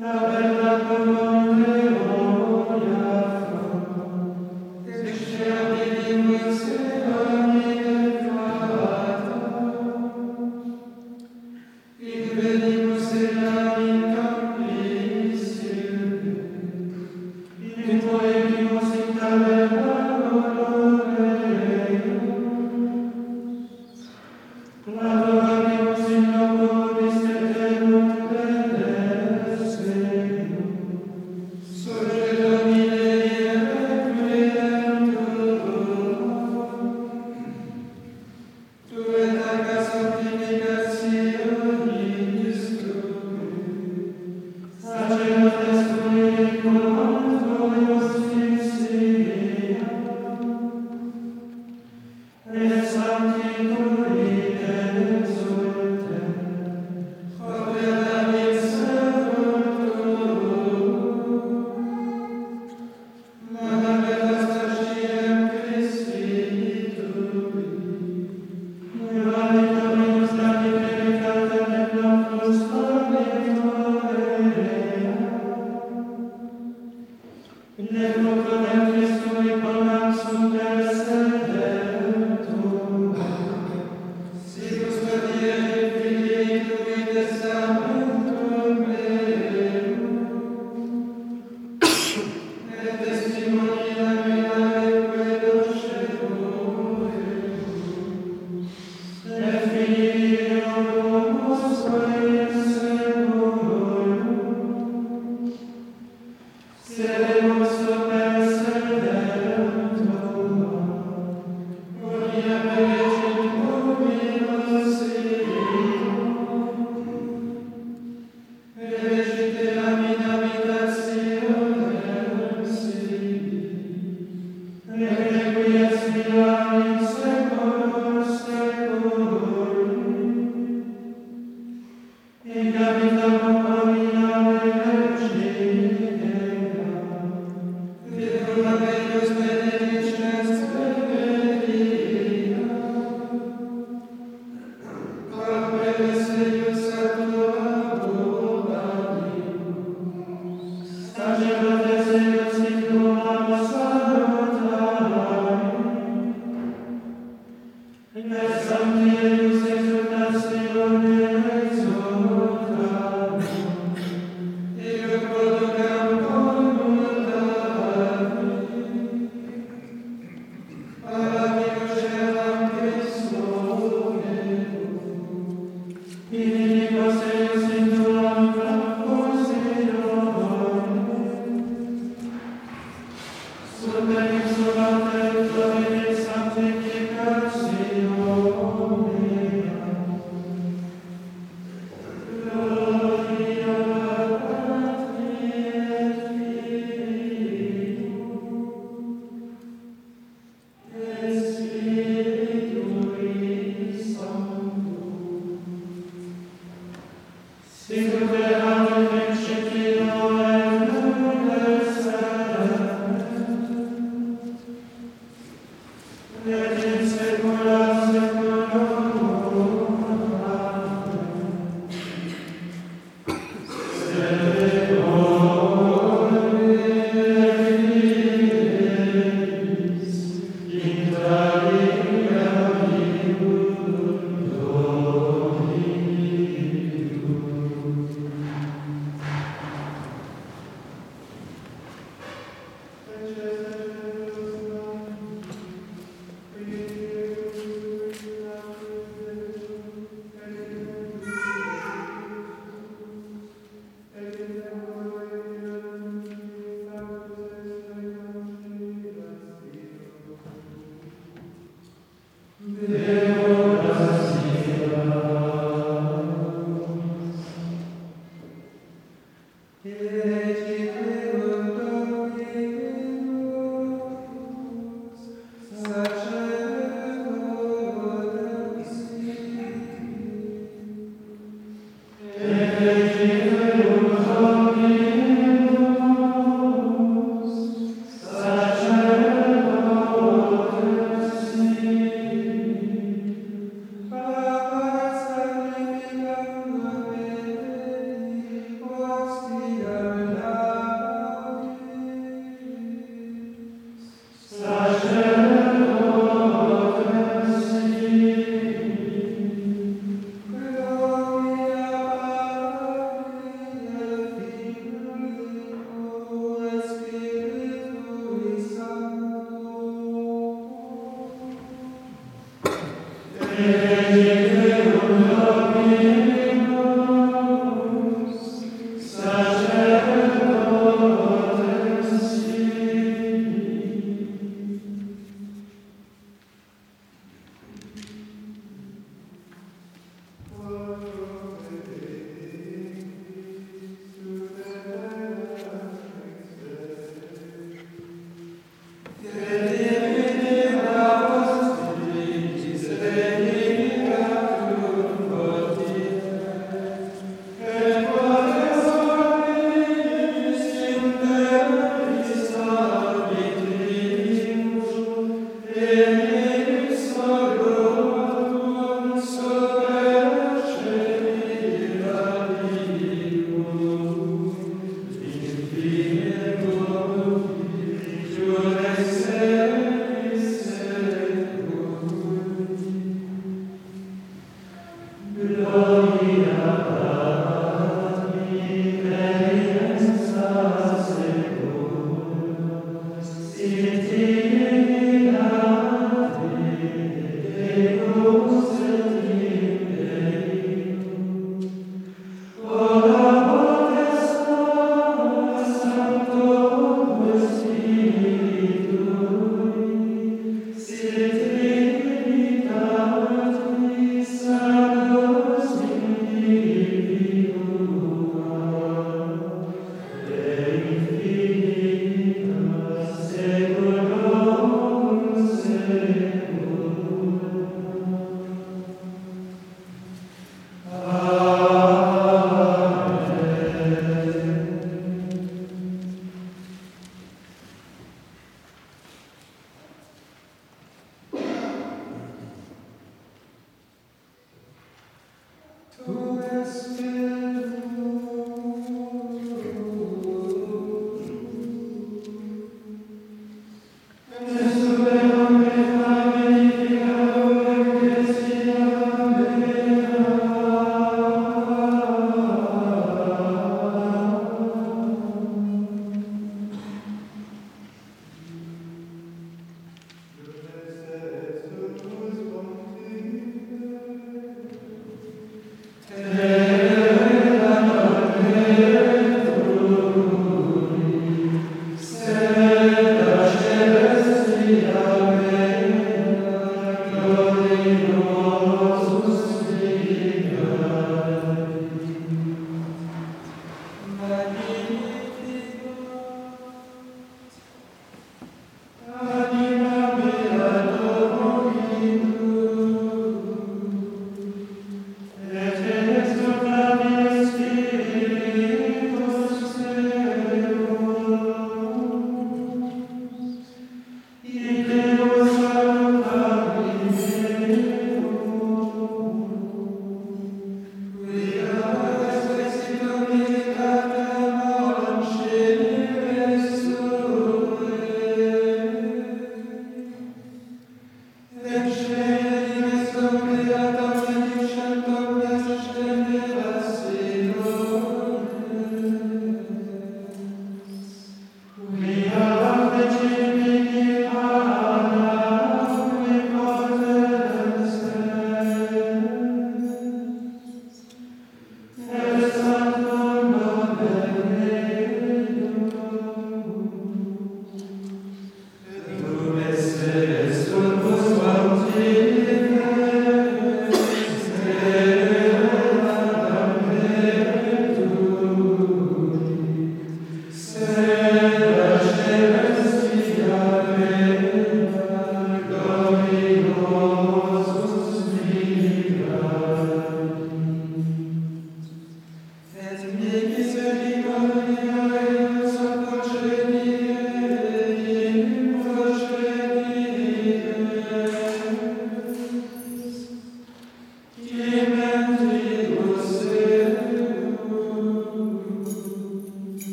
Amen. Amen.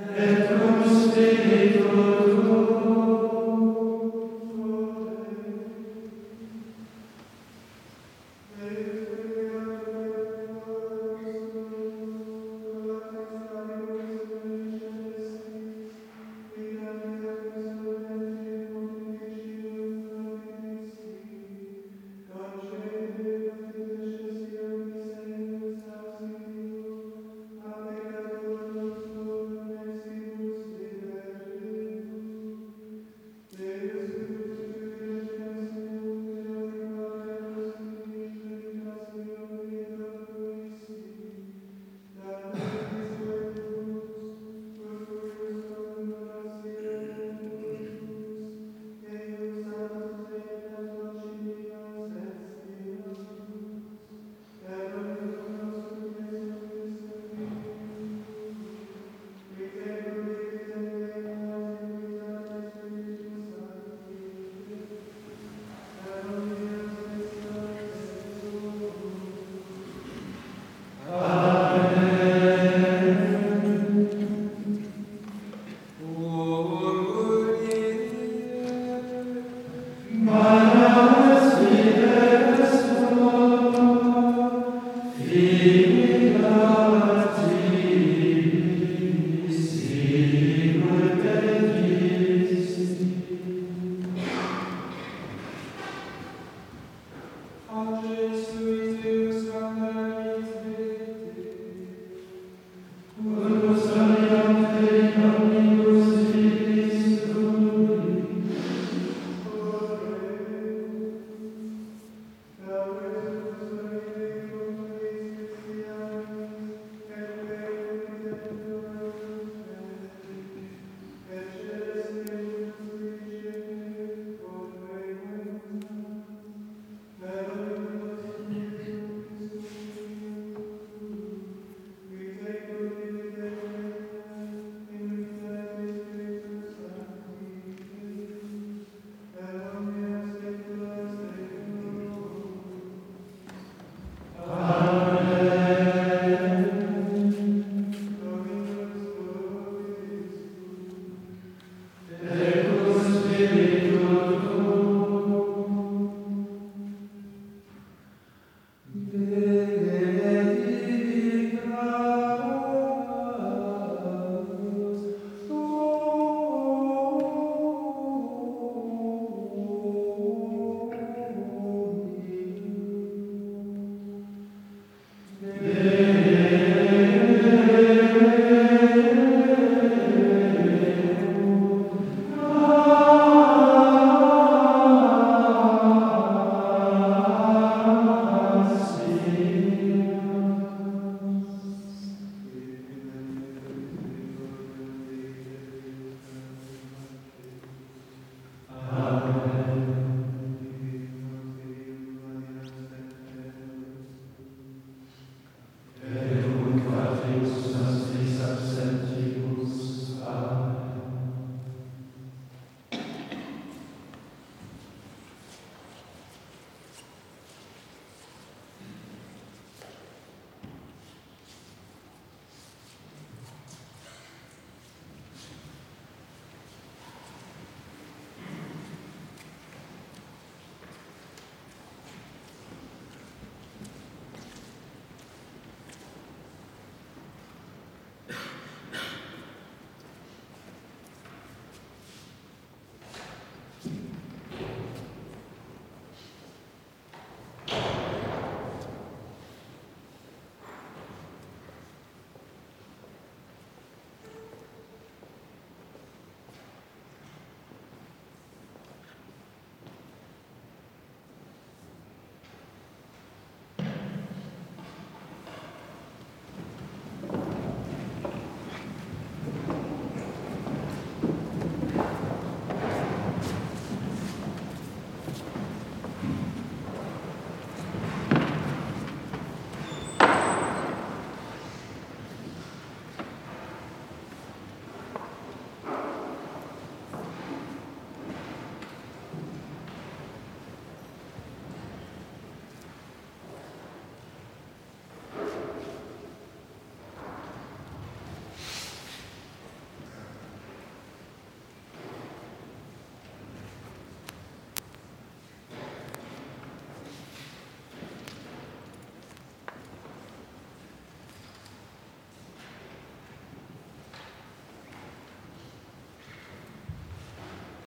Amen.